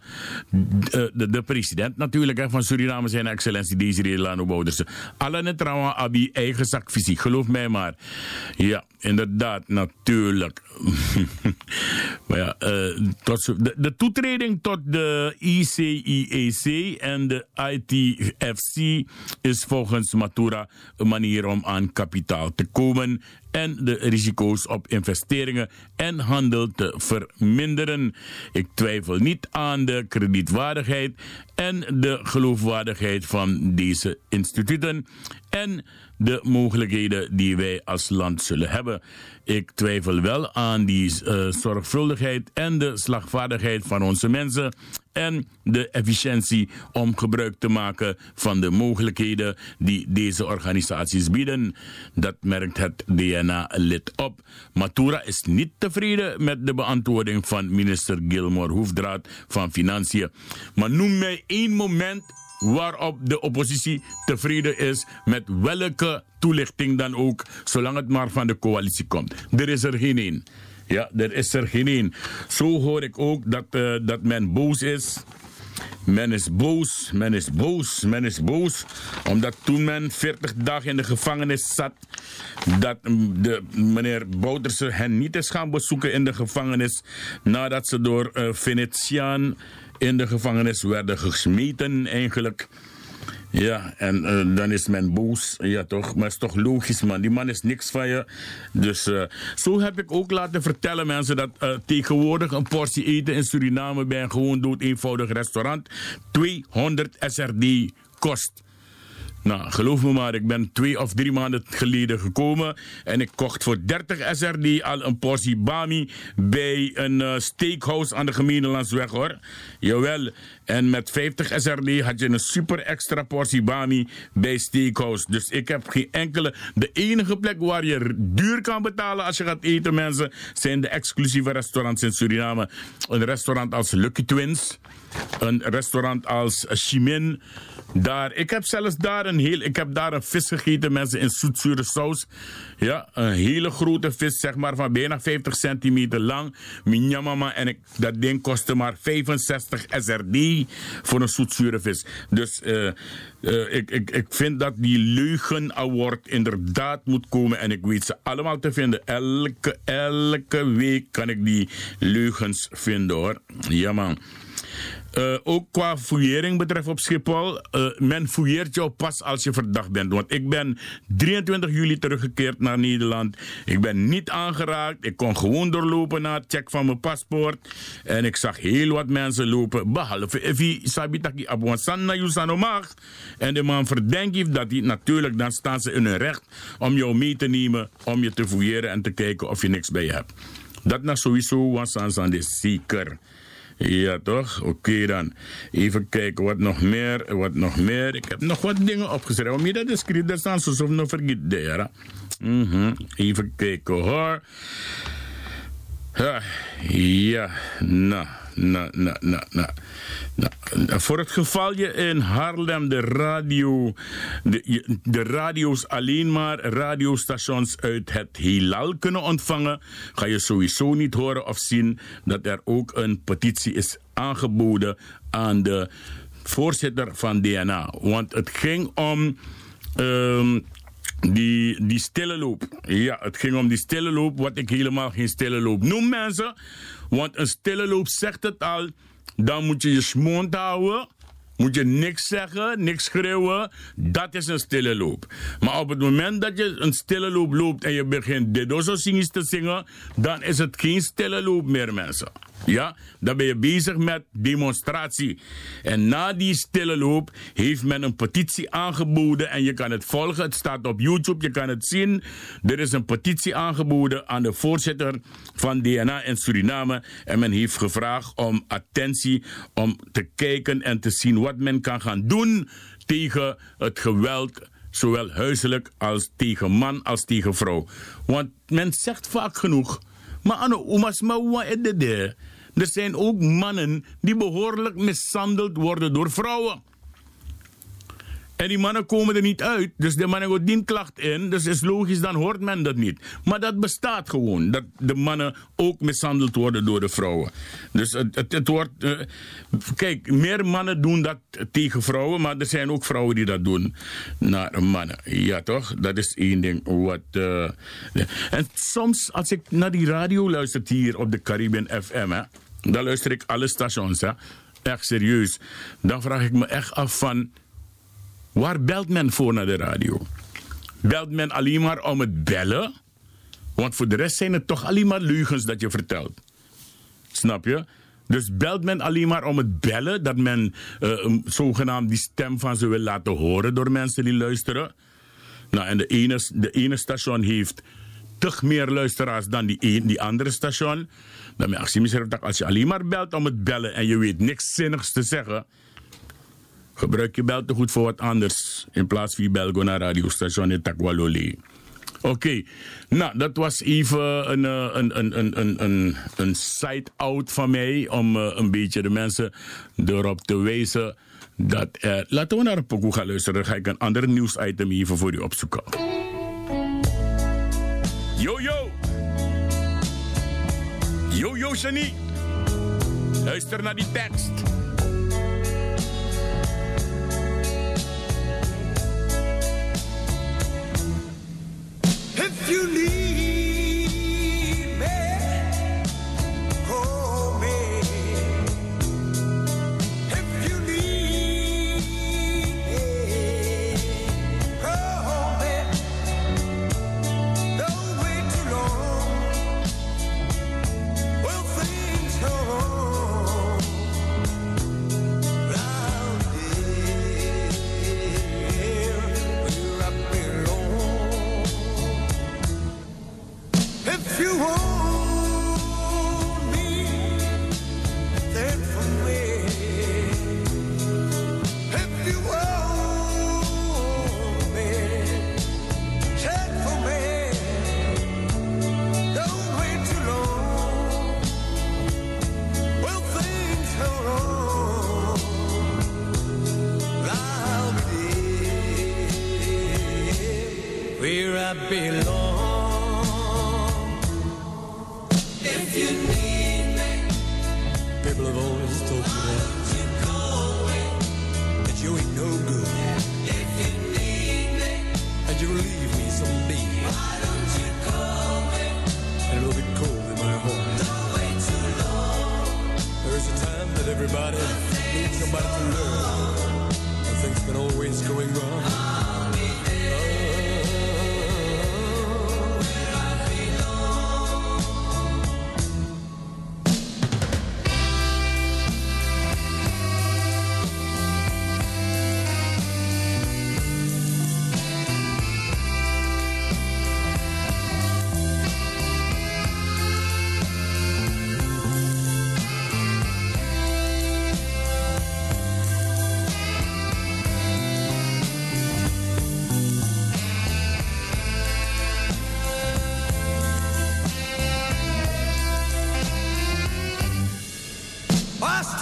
de, de, de president natuurlijk hè, van Suriname, zijn excellentie Desiree Lano Bouderse. Alle net trouwens abi eigen zakvisie, geloof mij maar. Ja, inderdaad, natuurlijk. maar ja, uh, tot de, de toetreding tot de ICIEC en de ITFC is volgens Matura een manier om aan kapitaal te komen en de risico's op investeringen en handel te verminderen. Ik twijfel niet aan de kredietwaardigheid en de geloofwaardigheid van deze instituten en de mogelijkheden die wij als land zullen hebben. Ik twijfel wel aan die uh, zorgvuldigheid en de slagvaardigheid van onze mensen en de efficiëntie om gebruik te maken van de mogelijkheden die deze organisaties bieden. Dat merkt het DNA-lid op. Matura is niet tevreden met de beantwoording van minister Gilmore Hoefdraad van Financiën. Maar noem mij één moment waarop de oppositie tevreden is met welke toelichting dan ook, zolang het maar van de coalitie komt. Er is er geen één. Ja, er is er geen. Zo hoor ik ook dat, uh, dat men boos is. Men is boos, men is boos, men is boos. Omdat toen men 40 dagen in de gevangenis zat, dat de, meneer Bouterse hen niet is gaan bezoeken in de gevangenis. Nadat ze door uh, Venetiaan in de gevangenis werden gesmeten eigenlijk. Ja, en uh, dan is men boos. Ja, toch? Maar is toch logisch, man. Die man is niks van je. Dus uh, zo heb ik ook laten vertellen, mensen, dat uh, tegenwoordig een portie eten in Suriname bij een gewoon dood eenvoudig restaurant 200 SRD kost. Nou, geloof me maar, ik ben twee of drie maanden geleden gekomen en ik kocht voor 30 SRD al een portie bami bij een uh, steakhouse aan de Gemeenlandsweg hoor. Jawel, en met 50 SRD had je een super extra portie bami bij steakhouse. Dus ik heb geen enkele, de enige plek waar je duur kan betalen als je gaat eten mensen, zijn de exclusieve restaurants in Suriname. Een restaurant als Lucky Twins. een restaurant als Chimin. Daar, ik heb zelfs daar een heel, ik heb daar een vis gegeten, mensen, in zoetzure saus. Ja, een hele grote vis, zeg maar, van bijna 50 centimeter lang. Minyamama, en ik, dat ding kostte maar 65 SRD voor een zoetzure vis. Dus eh, eh, ik, ik, ik vind dat die leugen award inderdaad moet komen. En ik weet ze allemaal te vinden. Elke, elke week kan ik die leugens vinden hoor. Ja man. Uh, ook qua fouillering betreft op Schiphol. Uh, men fouilleert jou pas als je verdacht bent. Want ik ben 23 juli teruggekeerd naar Nederland. Ik ben niet aangeraakt. Ik kon gewoon doorlopen na het check van mijn paspoort. En ik zag heel wat mensen lopen. Behalve Evi Sabitaki Abwansan Yusanomag. En de man verdenkt dat hij natuurlijk, dan staan ze in hun recht om jou mee te nemen. Om je te fouilleren en te kijken of je niks bij je hebt. Dat nou sowieso was aan de zeker. Ja, toch? Oké dan. Even kijken, wat nog meer? Wat nog meer? Ik heb nog wat dingen opgeschreven. Om je dat is dat staan ze nog vergeet daar. Mm -hmm. Even kijken hoor. Ja, nou, nou, nou, nou. Nou, voor het geval je in Haarlem de radio, de, de radio's alleen maar radiostations uit het heelal kunnen ontvangen, ga je sowieso niet horen of zien dat er ook een petitie is aangeboden aan de voorzitter van DNA. Want het ging om um, die, die stille loop. Ja, het ging om die stille loop, wat ik helemaal geen stille loop noem, mensen. Want een stille loop zegt het al dan moet je je mond houden. Moet je niks zeggen, niks schreeuwen. Dat is een stille loop. Maar op het moment dat je een stille loop loopt en je begint dit te zingen, dan is het geen stille loop meer, mensen. Ja, dan ben je bezig met demonstratie. En na die stille loop heeft men een petitie aangeboden en je kan het volgen. Het staat op YouTube, je kan het zien. Er is een petitie aangeboden aan de voorzitter van DNA in Suriname. En men heeft gevraagd om attentie, om te kijken en te zien wat men kan gaan doen tegen het geweld zowel huiselijk als tegen man als tegen vrouw. Want men zegt vaak genoeg, maar ano umas mawa edede. Er zijn ook mannen die behoorlijk mishandeld worden door vrouwen. En die mannen komen er niet uit. Dus de mannen gaan die klacht in. Dus is logisch, dan hoort men dat niet. Maar dat bestaat gewoon. Dat de mannen ook mishandeld worden door de vrouwen. Dus het, het, wordt. Uh, kijk, meer mannen doen dat tegen vrouwen. Maar er zijn ook vrouwen die dat doen naar mannen. Ja, toch? Dat is één ding. Wat, uh, en soms, als ik naar die radio luister hier op de Caribbean FM. Hè, dan luister ik alle stations. Hè, echt serieus. Dan vraag ik me echt af van Waar belt men voor naar de radio? Belt men alleen maar om het bellen? Want voor de rest zijn het toch alleen maar leugens dat je vertelt. Snap je? Dus belt men alleen maar om het bellen, dat men uh, zogenaamd die stem van ze wil laten horen door mensen die luisteren. Nou, en de ene, de ene station heeft toch meer luisteraars dan die, een, die andere station. Dan als je alleen maar belt om het bellen en je weet niks zinnigs te zeggen, Gebruik je bel te goed voor wat anders. In plaats van je bel naar radiostation in Takwaloli. Oké, nou dat was even een, een, een, een, een, een, een side-out van mij om uh, een beetje de mensen erop te wijzen dat er... Laten we naar een pokoe gaan luisteren, dan ga ik een ander nieuwsitem even voor u opzoeken. Yo yo! Yo yo Shani! Luister naar die tekst. If you need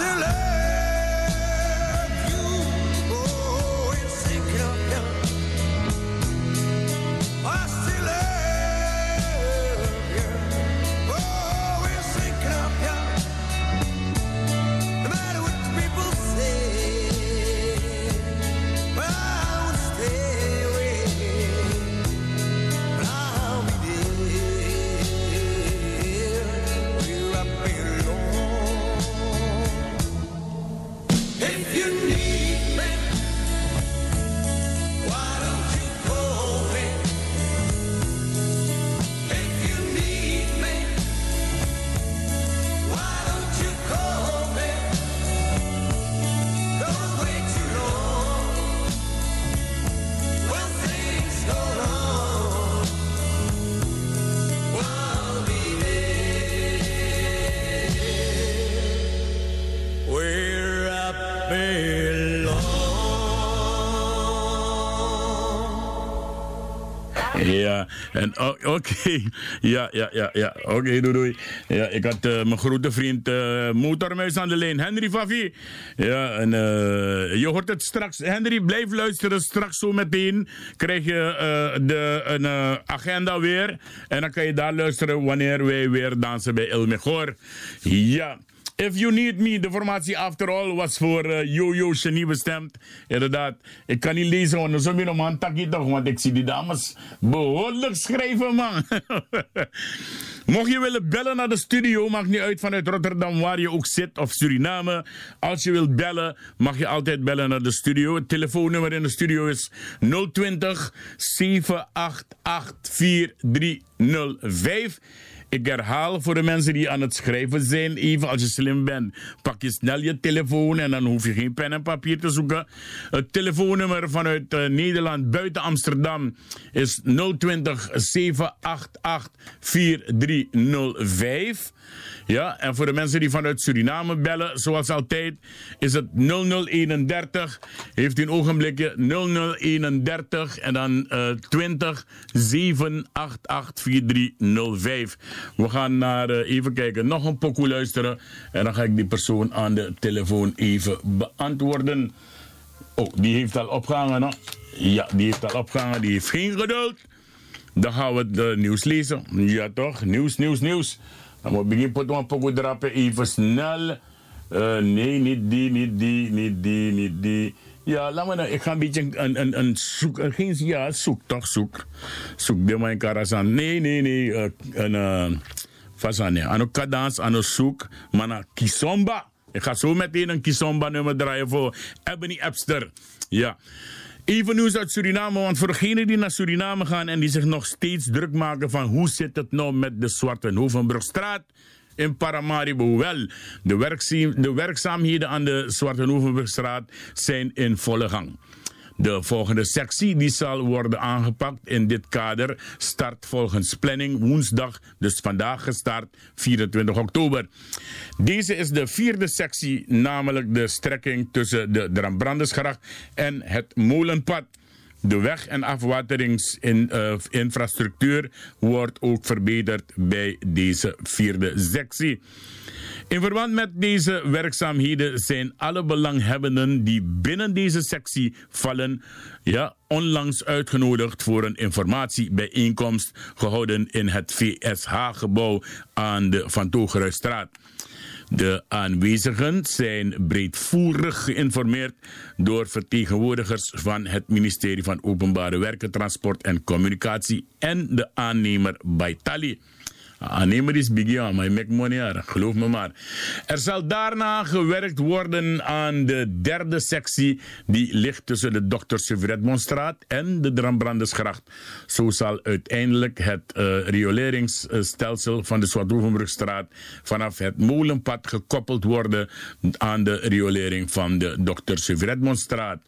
to love. Ja, en o- oké. Ja, ja, ja, ja. Oké, doei, doei. Ja, ik had eh, mijn grote vriend eh Motormuis aan de lijn, Henry Favi. Ja, en eh, je hoort het straks. Henry, blijf luisteren. Straks zo meteen krijg je eh, de, een eh, agenda weer. En dan kan je daar luisteren wanneer wij weer dansen bij El Mejor. Ja. If You Need Me, de formatie After All was voor Jojo Genie bestemd. Inderdaad, ik kan niet lezen, want zo min man takkie toch, want ik zie die dames behoorlijk schrijven, man. Mocht je willen bellen naar de studio, maakt niet uit vanuit Rotterdam waar je ook zit of Suriname. Als je wilt bellen, mag je altijd bellen naar de studio. Het telefoonnummer in de studio is 020 788 4305. Ik herhaal voor de mensen die aan het schrijven zijn, even als je slim bent, pak je snel je telefoon en dan hoef je geen pen en papier te zoeken. Het telefoonnummer vanuit eh, Nederland buiten Amsterdam is 020 788 4305. Ja, en voor de mensen die vanuit Suriname bellen, zoals altijd, is het 0031. Heeft u een ogenblikje 0031 en dan eh 20 788 4305. We gaan naar, eh, even kijken, nog een pokoe luisteren. En dan ga ik die persoon aan de telefoon even beantwoorden. Oh, die heeft al opgehangen, no? Ja, die heeft al opgehangen. Die heeft geen geduld. Dan gaan we het eh, nieuws lezen. Ja, toch? Nieuws, nieuws, nieuws. Moet ik beginnen een pokoe drapen. Even snel. Eh, nee, niet die, niet die, niet die, niet die. Ja, laat. Ik ga een beetje een, een, een zoek. eh, Geen, ja, zoek toch, zoek. Zoek de mijn karasan. Nee, nee, nee. eh, een. Uh, Fasane. Ano kadans, ano zoek. Mana kisomba. Ik ga zo meteen een kisomba nummer draaien voor Ebony Epster. Ja. Even nieuws uit Suriname, want voor degenen die naar Suriname gaan en die zich nog steeds druk maken van hoe zit het nou met de Zwarte Hoevenbrugstraat in Paramaribo. Wel, de, werkzaamheden aan de Zwarte Hoevenbrugstraat zijn in volle gang. De volgende sectie die zal worden aangepakt in dit kader start volgens planning woensdag, dus vandaag gestart, 24 oktober. Deze is de vierde sectie, namelijk de strekking tussen de Drambrandesgracht en het Molenpad. De weg- en afwateringsinfrastructuur wordt ook verbeterd bij deze vierde sectie. In verband met deze werkzaamheden zijn alle belanghebbenden die binnen deze sectie vallen, ja, onlangs uitgenodigd voor een informatiebijeenkomst gehouden in het VSH-gebouw aan de Van Togeruistraat. De aanwezigen zijn breedvoerig geïnformeerd door vertegenwoordigers van het ministerie van Openbare Werken, Transport en Communicatie en de aannemer Baitali. Aannemer is big ja, maar je maakt money aan, geloof me maar. Er zal daarna gewerkt worden aan de derde sectie die ligt tussen de Dr. Suvredmonstraat en de Drambrandersgracht. Zo zal uiteindelijk het uh, rioleringsstelsel van de Zwarthoevenbrugstraat vanaf het molenpad gekoppeld worden aan de riolering van de Dr. Suvredmonstraat.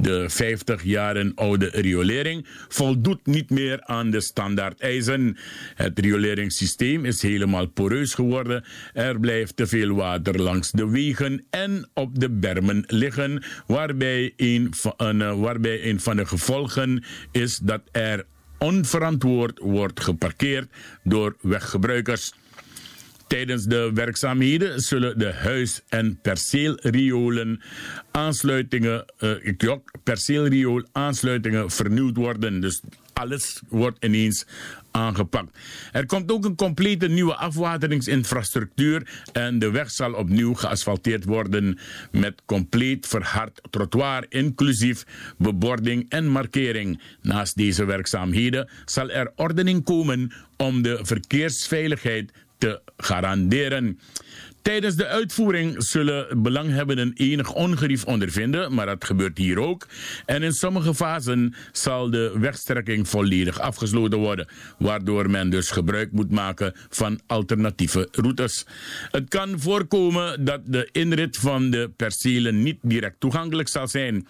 De 50 jaren oude riolering voldoet niet meer aan de standaard eisen. Het rioleringssysteem is helemaal poreus geworden. Er blijft te veel water langs de wegen en op de bermen liggen, waarbij een van, uh, waarbij een van de gevolgen is dat er onverantwoord wordt geparkeerd door weggebruikers. Tijdens de werkzaamheden zullen de huis- en perceelriolen aansluitingen, uh, aansluitingen vernieuwd worden. Dus alles wordt ineens aangepakt. Er komt ook een complete nieuwe afwateringsinfrastructuur en de weg zal opnieuw geasfalteerd worden met compleet verhard trottoir, inclusief bebording en markering. Naast deze werkzaamheden zal er ordening komen om de verkeersveiligheid te garanderen. Tijdens de uitvoering zullen belanghebbenden enig ongerief ondervinden, maar dat gebeurt hier ook. En in sommige fasen zal de wegstrekking volledig afgesloten worden, waardoor men dus gebruik moet maken van alternatieve routes. Het kan voorkomen dat de inrit van de percelen niet direct toegankelijk zal zijn.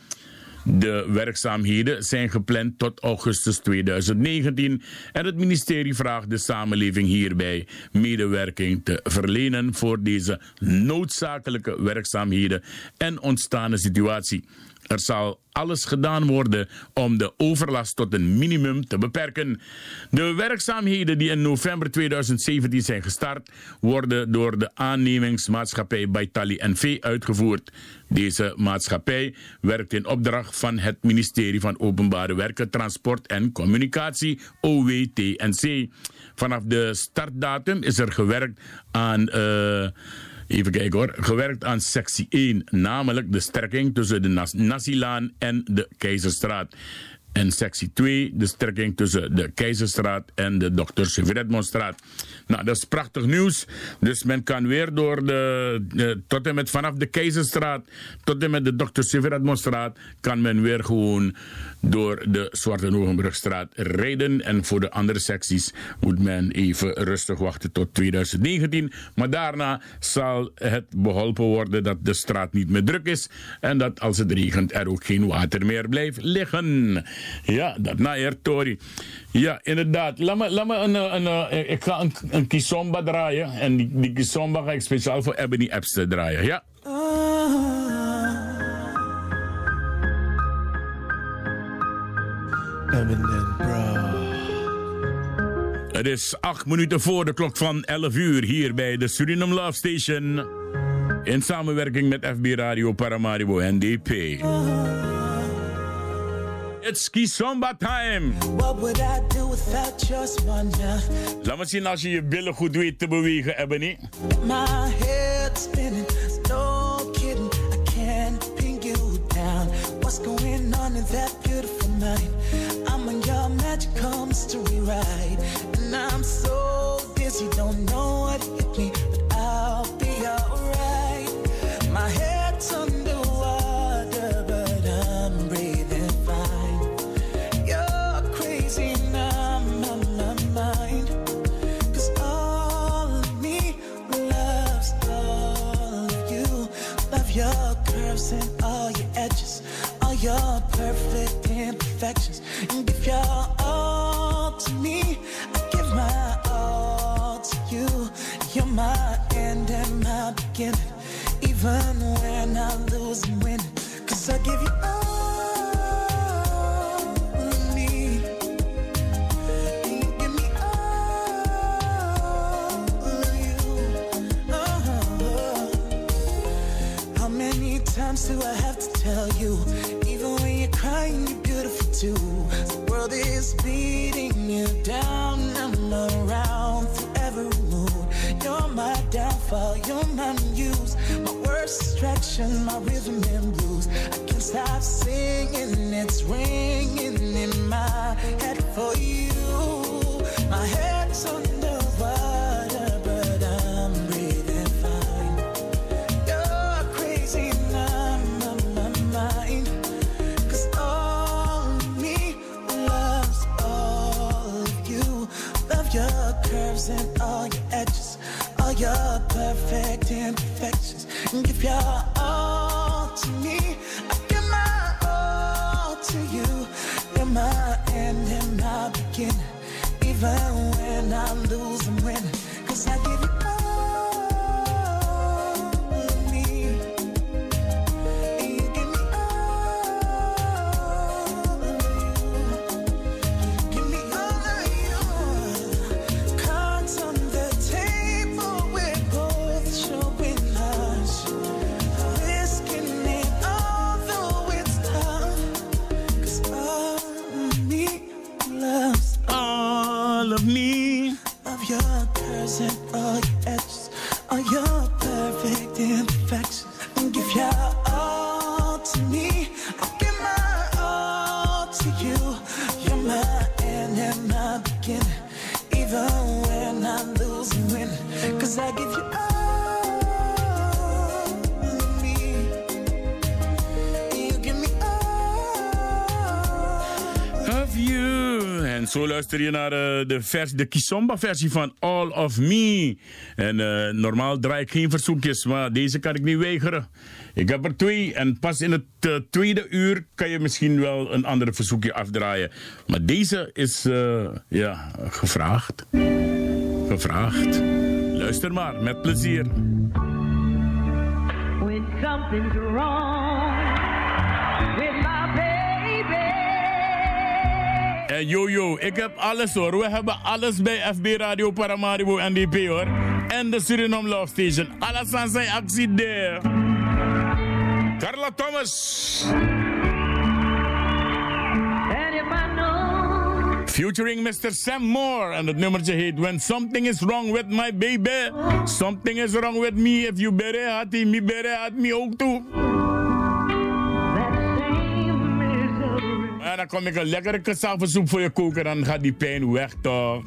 De werkzaamheden zijn gepland tot augustus 2019 en het ministerie vraagt de samenleving hierbij medewerking te verlenen voor deze noodzakelijke werkzaamheden en ontstane situatie. Er zal alles gedaan worden om de overlast tot een minimum te beperken. De werkzaamheden die in november 2017 zijn gestart, worden door de aannemingsmaatschappij Baitali NV uitgevoerd. Deze maatschappij werkt in opdracht van het ministerie van Openbare Werken, Transport en Communicatie, OWTNC. Vanaf de startdatum is er gewerkt aan. Uh, Even kijken hoor. Gewerkt aan sectie 1, namelijk de strekking tussen de Nas Nasilaan en de Keizerstraat. En sectie 2, de strekking tussen de Keizerstraat en de Dr. Sivredmonstraat. Nou, dat is prachtig nieuws. Dus men kan weer door de, tot en met vanaf de Keizerstraat tot en met de Dr. Sivredmonstraat kan men weer gewoon door de Zwarte Hogenbrugstraat rijden. En voor de andere secties moet men even rustig wachten tot 2019. Maar daarna zal het beholpen worden dat de straat niet meer druk is. En dat als het regent er ook geen water meer blijft liggen. Ja, dat na Tori. Ja, inderdaad. Laat me, laat me een, een, een, ik ga een, een kizomba draaien. En die, die kizomba ga ik speciaal voor Ebony Epster draaien. Ja. Bro. Het is acht minuten voor de klok van 11 uur hier bij de Suriname Love Station. In samenwerking met FB Radio Paramaribo NDP. It's Kizomba time. What would I do without your smile? Laat me zien als je je billen goed weet te bewegen, Ebony. My head spinning, no kidding, I can't pin you down. What's going on in that beautiful mind? I'm on your magical mystery ride, and I'm so dizzy, don't know tell you? Even when you're crying, you're beautiful too. The world is beating you down. I'm around through every mood. You're my downfall, you're my muse. My worst distraction, my rhythm and blues. I can't stop singing, it's ringing in my head for you. My head's underwater, your perfect imperfections. And give your je naar eh, de, vers, de Kisomba-versie van All of Me. En eh, normaal draai ik geen verzoekjes, maar deze kan ik niet weigeren. Ik heb er twee en pas in het eh, tweede uur kan je misschien wel een andere verzoekje afdraaien. Maar deze is, ja, gevraagd. Gevraagd. Luister maar, met plezier. When something's wrong En yo yo, ik heb alles hoor. We hebben alles bij FB Radio Paramaribo NDP hoor. En de Suriname Love Station. Alles aan zijn actie daar. Carla Thomas. And Featuring Mr. Sam Moore. En het nummertje heet When Something is Wrong with My Baby. Something is wrong with me. If you bere had me bere had me ook. Dan kom ik een lekkere cassavasoep voor je koken. Dan gaat die pijn weg toch.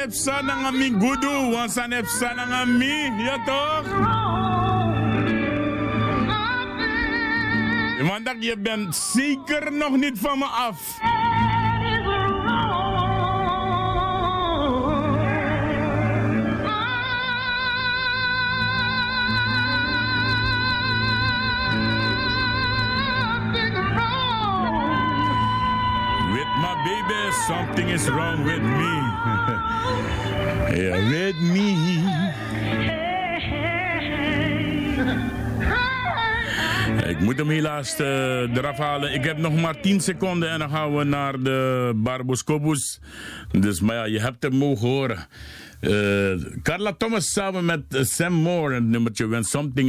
Wan sanep sana mi gudu, wan sanep sana mi, ja toch? Want dat je bent zeker nog niet van me af. Halen. Ik heb nog maar 10 seconden en dan gaan we naar de Barbos Kobus. Dus maar ja, je hebt hem mogen horen. Uh, Carla Thomas samen met Sam Moore, het nummertje When Something Is